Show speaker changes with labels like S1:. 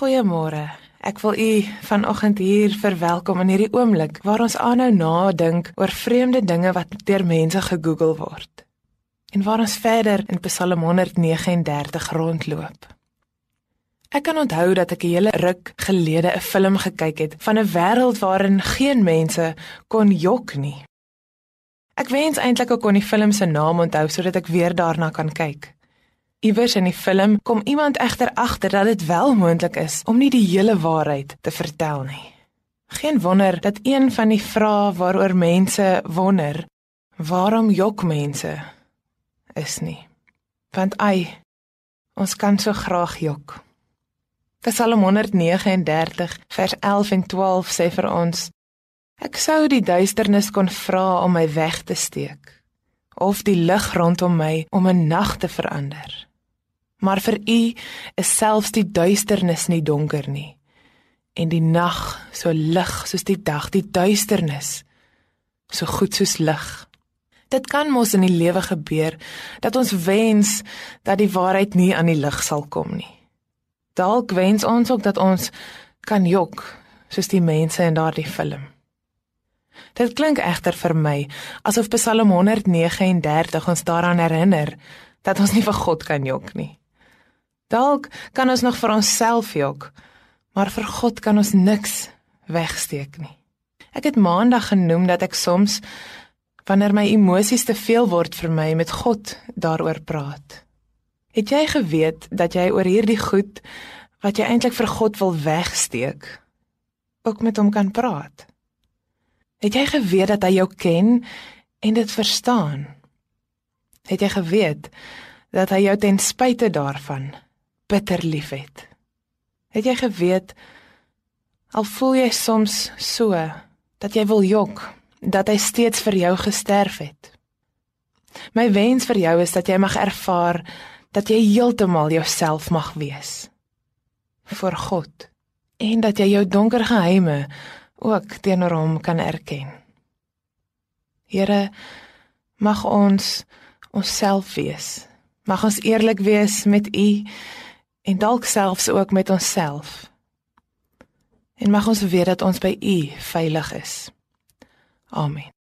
S1: Goeiemôre. Ek wil u vanoggend hier verwelkom in hierdie oomblik waar ons aanhou nadink oor vreemde dinge wat deur mense gegoogel word. En waar ons verder in Psalm 139 rondloop. Ek kan onthou dat ek 'n hele ruk gelede 'n film gekyk het van 'n wêreld waarin geen mense kon jok nie. Ek wens eintlik ek kon die film se naam onthou sodat ek weer daarna kan kyk. Iewers in die film kom iemand egter agter dat dit wel moontlik is om nie die hele waarheid te vertel nie. Geen wonder dat een van die vrae waaroor mense wonder, waarom jok mense is nie. Want ai, ons kan so graag jok. Psalm 139 vers 11 en 12 sê vir ons: Ek sou die duisternis kon vra om my weg te steek of die lig rondom my om 'n nag te verander. Maar vir u is selfs die duisternis nie donker nie. En die nag so lig soos die dag, die duisternis so goed soos lig. Dit kan mos in die lewe gebeur dat ons wens dat die waarheid nie aan die lig sal kom nie. Dalk wens ons ook dat ons kan jok soos die mense in daardie film. Dit klink egter vir my asof Psalm 139 ons daaraan herinner dat ons nie vir God kan jok nie. Dalk kan ons nog vir onsself jok, maar vir God kan ons niks wegsteek nie. Ek het maandag genoem dat ek soms wanneer my emosies te veel word vir my met God daaroor praat. Het jy geweet dat jy oor hierdie goed wat jy eintlik vir God wil wegsteek ook met hom kan praat? Het jy geweet dat hy jou ken en dit verstaan? Het jy geweet dat hy jou ten spyte daarvan bitter liefhet. Het jy geweet al voel jy soms so dat jy wil jok dat hy steeds vir jou gesterf het. My wens vir jou is dat jy mag ervaar dat jy heeltemal jouself mag wees vir God en dat jy jou donker geheime ook teenoor hom kan erken. Here mag ons onsself wees. Mag ons eerlik wees met U en dalk selfs ook met onsself. En mag ons weet dat ons by U veilig is. Amen.